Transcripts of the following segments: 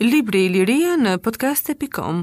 Libri Iliria në podcaste.com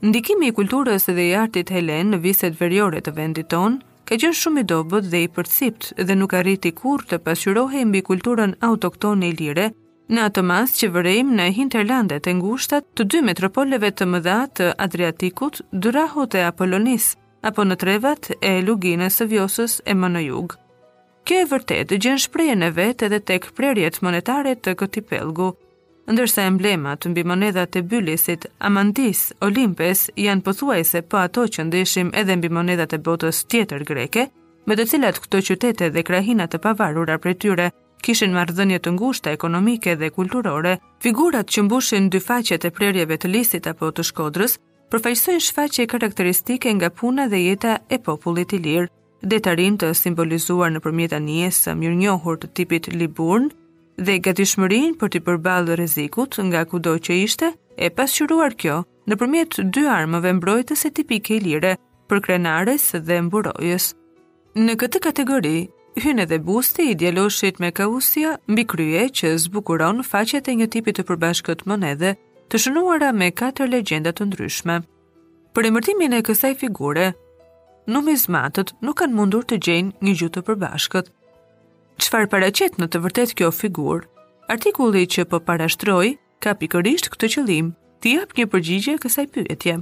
Ndikimi i kulturës dhe i artit helen në viset veriore të vendit tonë ka qenë shumë i dobët dhe i përciptë dhe nuk arriti kurrë të pasqyrohej mbi kulturën autoktone ilire në atë masë që vërejmë në hinterlandet e ngushta të dy metropoleve të mëdha të Adriatikut, Dyrrahut e Apolonisë, apo në trevat e Luginës së Vjosës e më në jug. Kjo e vërtetë gjen shprehjen e vet edhe tek prerjet monetare të këtij pellgu. Ndërsa emblemat mbi monedhat e Bylisit, Amantisë, Olimpes janë pothuajse po ato që ndeshim edhe mbi monedhat e botës tjetër greke, me të cilat këto qytete dhe krahina të pavarura prej tyre kishin marrëdhënie të ngushta ekonomike dhe kulturore. Figurat që mbushin dy faqet e prerjeve të Lisit apo të Shkodrës përfaqësojnë shfaqje karakteristike nga puna dhe jeta e popullit ilir. Detarinë të simbolizuar nëpërmjet anijes së mirënjohur të tipit Liburn dhe gatishmërinë për t'i bërë ballë rrezikut nga kudo që ishte, e pasqyruar kjo nëpërmjet dy armëve mbrojtëse tipike ilire, përkrenares dhe mburojës. Në këtë kategori hyn edhe busti i djaloshit me kausia mbi krye që zbukuron faqet e një tipi të përbashkët monedhe, të shënuara me katër legjenda të ndryshme. Për emërtimin e kësaj figure, numizmatët nuk kanë mundur të gjejnë një gjuhë të përbashkët. Çfarë paraqet në të vërtetë kjo figurë? Artikulli që po parashtroj ka pikërisht këtë qëllim, t'i japë një përgjigje kësaj pyetje.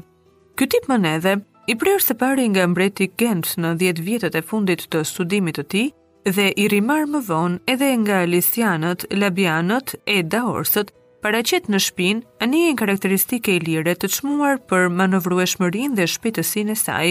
Ky tip monedhe, i prerë së pari nga mbreti Gent në 10 vjetët e fundit të sundimit të tij, dhe i rimarrë më vonë edhe nga Lisianët, Labianët e Daorsët, paraqet në shpinë anijen karakteristike ilire të çmuar për manovrueshmërinë dhe shpejtësinë e saj.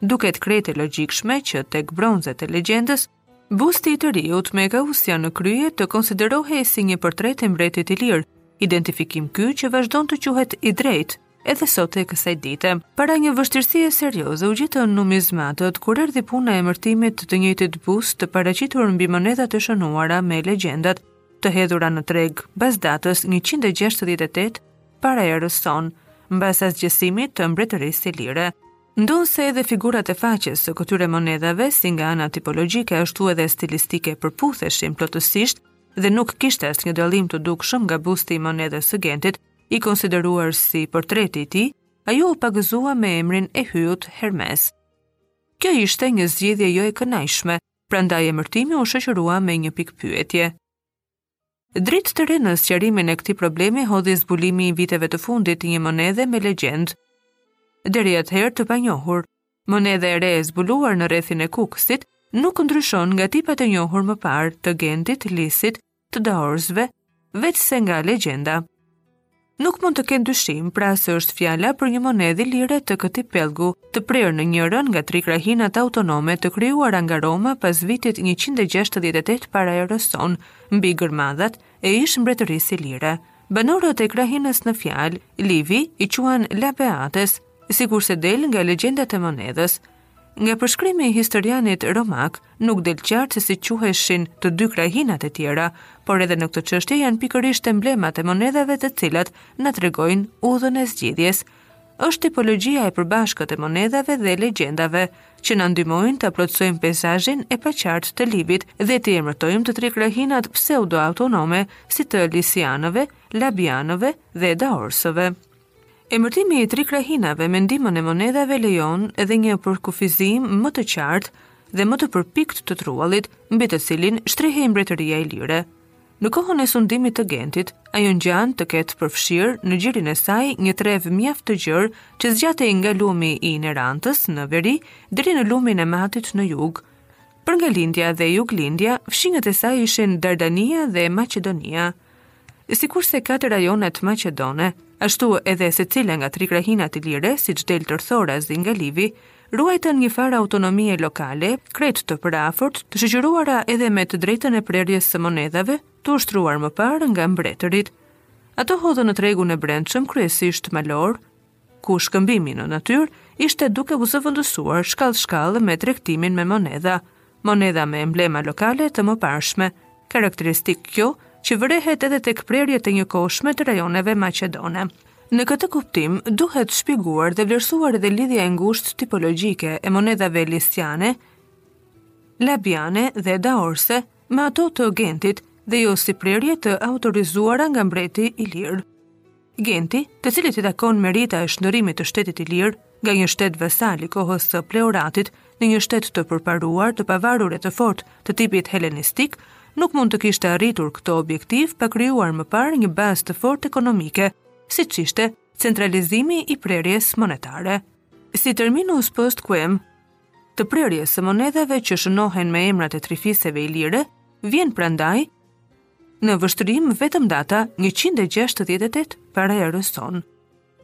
Duket krejt e logjikshme që tek bronzet e legjendës, busti i të riut me kausia në krye të konsiderohej si një portret i mbretit ilir, identifikim ky që vazhdon të quhet i drejtë Edhe sot e kësaj dite, para një vështirësie serioze u gjetën numizmatët kur erdhi puna e emërtimit të të njëjtit bust të paraqitur mbi monedhat e shënuara me legjenda të hedhura në treg mbas datës 168 para erës sonë, mbas asgjësimit të mbretërisë ilire. Ndonëse edhe figurat e faqes së këtyre monedhave, si nga ana tipologjike ashtu edhe stilistike përputheshin plotësisht dhe nuk kishte asnjë dallim të dukshëm nga busti i monedhës së Gentit, I konsideruar si portreti i tij, ajo u pagëzua me emrin e hyut Hermes. Kjo ishte një zgjidhje jo e kënaqshme, prandaj emërtimi u shoqërua me një pikëpyetje. Dritë të re në sqarimin e këtij problemi hodhi zbulimi i viteve të fundit i një monedhe me legjendë deri atëherë të panjohur. Monedha e re e zbuluar në rrethin e Kukësit nuk ndryshon nga tipat e njohur më parë të Gentit, Lisit, të daorsve, veçse nga legjenda. Nuk mund të kenë dyshim pra se është fjala për një monedhë ilire të këtij pellgu, të prerë në njërën nga tri krahinat autonome të krijuara nga Roma pas vitit 168 para erës sonë, mbi gërmadhat e ish mbretërisë ilire. Banorët e krahinës në fjalë, Livi i quan Labeates, sikurse del nga legjendat e monedhës, Nga përshkrimi i historianit romak, nuk del qartë se si quheshin të dy krahinat e tjera, por edhe në këtë çështje janë pikërisht emblemat e monedhave të cilat na tregojnë udhën e zgjidhjes. Është tipologjia e përbashkët e monedhave dhe legjendave që na ndihmojnë ta plotësojmë peizazhin e paqartë të Livit dhe t'i emërtojmë të tre krahinat pseudo-autonome si të Lisianëve, Labianëve dhe Daorsëve. Emërtimi i tri krahinave me ndihmën e monedhave lejon edhe një përkufizim më të qartë dhe më të përpiktë të truallit, mbi të cilin shtrihej mbretëria ilire në kohën e sundimit të Gentit. Ajo ngjan të ketë përfshirë në gjirin e saj një trevë mjaft të gjerë që zgjatej nga lumi i Nerantës në veri deri në lumin e Matit në jug. Për nga lindja dhe juglindja, fqinjët e saj ishin Dardania dhe Maqedonia. Sikurse katër rajonet maqedone, ashtu edhe secila nga tri krahinat ilire, siç del tërthorazi nga Livi, ruajtën një farë autonomie lokale, krejt të përafërt, të shoqëruara edhe me të drejtën e prerjes së monedhave, të ushtruar më parë nga mbretërit. Ato hodhën në tregun e brendshëm kryesisht malor, ku shkëmbimi në natyrë ishte duke u zëvendësuar shkallë-shkallë me tregtimin me monedha, monedha me emblema lokale të mëparshme, karakteristikë kjo që vërehet edhe tek prerjet e njëkohshme të rajoneve maqedone. Në këtë kuptim, duhet shpjeguar dhe vlerësuar edhe lidhja e ngushtë tipologjike e monedhave lisiane, labiane dhe daorse me ato të Gentit dhe jo si prerje të autorizuara nga mbreti ilir. Genti, të cilit i takon merita e shndërrimit të shtetit ilir nga një shtet vasal i kohës së Pleuratit në një shtet të përparuar, të pavarur e të fortë të tipit helenistik, nuk mund të kishte arritur këtë objektiv pa krijuar më parë një bazë të fortë ekonomike, siç ishte centralizimi i prerjes monetare. Si terminus post quem, të prerjes së monedhave që shënohen me emrat e tri fiseve ilire, vjen prandaj Në vështrim vetëm data 168 para erës sonë.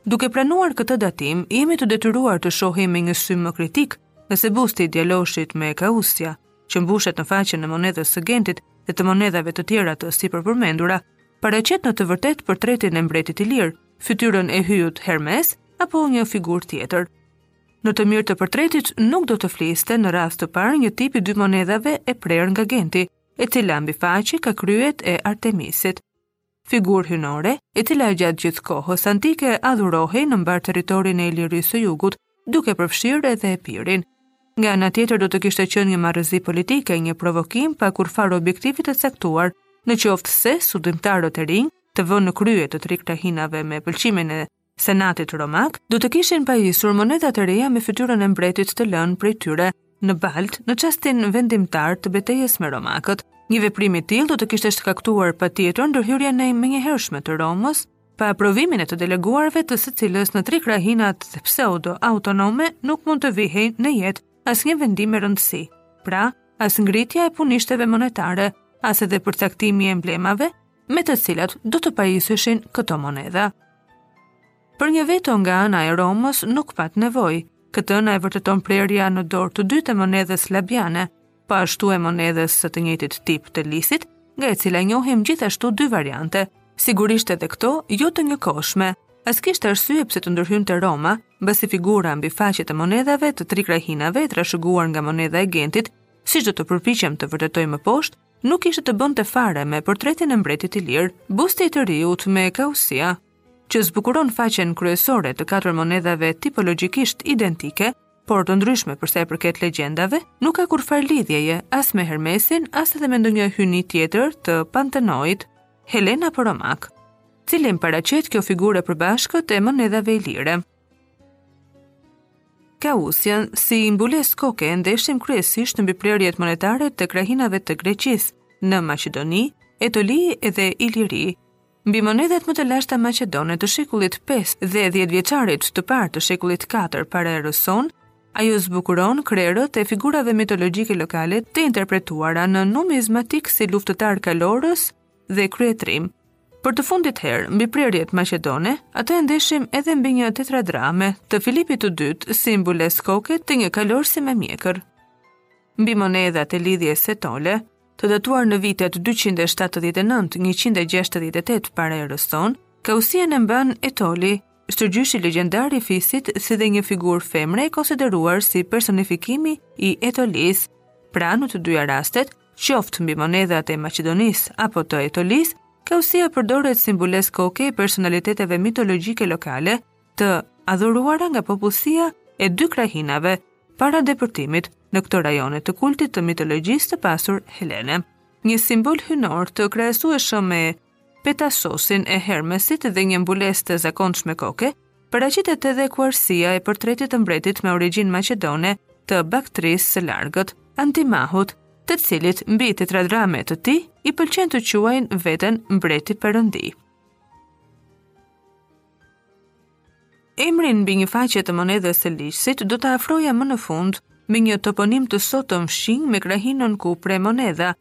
Duke pranuar këtë datim, jemi të detyruar të shohim me një sy më kritik nëse busti i djaloshit me kausja, që mbushet në faqen e monedhës së Gentit dhe të monedhave të tjera të sipërpërmendura, paraqet në të vërtetë portretin e mbretit ilir, fytyrën e hyjut Hermes apo një figurë tjetër. Në të mirë të portretit nuk do të fliste në radhë të parë një tip i dytë monedhave e prerë nga Genti, e cila mbi faqe ka kryet e Artemisit, figurë hyjnore e cila gjatë gjithë kohës antike adhurohej në mbarë territorin e Ilirisë së Jugut, duke përfshirë edhe Epirin. Nga ana tjetër do të kishte qenë një marrëzi politike, një provokim pa kurrfarë objektivit të caktuar, në qoftë se sundimtarët e rinj të vënë në krye të tri krahinave me pëlqimin e Senatit romak, do të kishin pajisur monedha të reja me fytyrën e mbretit të lënë prej tyre në baltë në çastin vendimtar të betejës me romakët. Një veprim i tillë do të kishte shkaktuar patjetër ndërhyrjen e menjëhershme të Romës, pa aprovimin e të deleguarve të së cilës në tri krahinat pseudo autonome nuk mund të vihej në jetë asnjë vendim me rëndësi. Pra, as ngritja e punishteve monetare, as edhe përcaktimi i emblemave, me të cilat do të pajiseshin këto monedha. Për një veto nga ana e Romës nuk pat nevojë, këtë na e vërteton prerja në dorë të dytë e monedhës labiane, pa po ashtu e monedhës së të njëjtit tip të Lisit, nga e cila njohim gjithashtu dy variante, sigurisht edhe këto jo të njëkohshme, as kishte arsye pse të ndërhynte Roma, mbasi figura mbi faqet e monedhave të tri krahinave e trashëguar nga monedha e Gentit, siç do të përpiqem të vërtetoj më poshtë, nuk kishte të bënte fare me portretin e mbretit ilir, busti i të riut me kausia, që zbukuron faqen kryesore të katër monedhave tipologjikisht identike, por të ndryshme përsa i përket legjendave, nuk ka kurrfarë lidhjeje as me Hermesin, as edhe me ndonjë hyni tjetër të panteonit helen apo romak, cilin paraqet kjo figurë e përbashkët e monedhave ilire. Kausjen, si mbulesë koke e ndeshim kryesisht mbi prerjet monetare të krahinave të Greqisë, në Maqedoni, Etoli dhe Iliri. Mbi monedhat më të lashta maqedone të shekullit 5 dhe 10-vjeçarit të parë të shekullit 4 para erës sonë, ajo zbukuron krerët e figurave mitologjike lokale të interpretuara në numizmatikë si luftëtarë kalorës, dhe kryetrim. Për të fundit herë, mbi prerjet maqedone, atë e ndeshim edhe mbi një tetradrahme të Filipit të dytë, si mbulesë koke të një kalorësi me mjekër. Mbi monedhat e Lidhjes Etole, të datuar në vitet 279-168 para erës tonë, kausien e mban Etoli Stërgjyshi legjendar i fisit si dhe një figurë femre e konsideruar si personifikimi i Etolisë. Pra në të dyja rastet, qoftë mbi monedhat e Maqedonisë apo të Etolisë, kausia përdoret si mbulesë koke e personaliteteve mitologjike lokale të adhuruara nga popullsia e dy krahinave para depërtimit në këto rajone të kultit të mitologjisë të pasur helene. Një simbol hynor të krahasueshëm me Petasosin e Hermesit dhe një mbulesë të zakonshme koke, paraqitet edhe kausia e portretit të mbretit me origjinë maqedone të Baktrisë së Largët, Antimahut, të cilit mbi tetradrahme të tij i pëlqen ta quajë veten mbreti perëndi. Emrin mbi një faqe të monedhës së Lisit do ta afroja më në fund me një toponim të sotëm fshinj me krahinën ku pre monedha,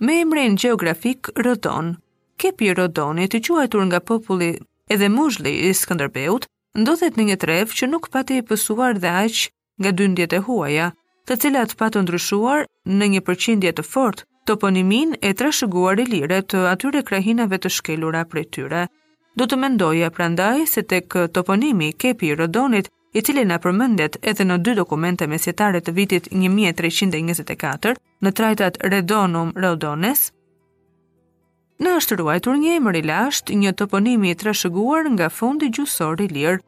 Me emrin gjeografik Rodon, Kepi i Rodonit i quajtur nga populli edhe muzhli i Skënderbeut, ndodhet në një trevë që nuk pati pësuar dhe aq nga dyndjet e huaja, të cilat patën ndryshuar në një përqindje të fortë toponiminë e trashëguar ilire të atyre krahinave të shkelura prej tyre. Do të mendoja prandaj se tek toponimi kepi i Rodonit, i cili na përmendet edhe në dy dokumente mesjetare të vitit 1324, në trajtat Redonum Rhodones, na është ruajtur një emër i lashtë, një toponim i trashëguar nga fondi gjuhësor ilir.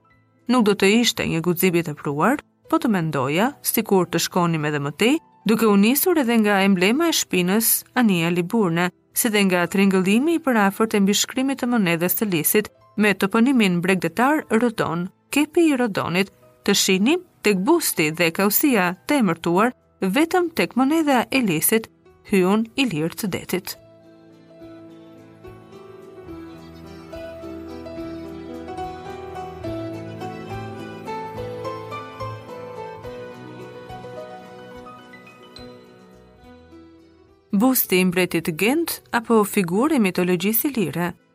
Nuk do të ishte një guxim i tepruar, po të mendoja, sikur të shkonim edhe më tej, duke u nisur edhe nga emblema e shpinës anija Liburne, si dhe nga tringëllimi i përafërt i mbishkrimit të monedhës të Lisit, me toponimin bregdetar Rodon, kepi i Rodonit, të shihnim tek busti dhe kausia të emërtuar, vetëm tek monedha e Lisit hyun ilir të detit. Busti i mbretit Gent apo figurë e mitologjisë ilire,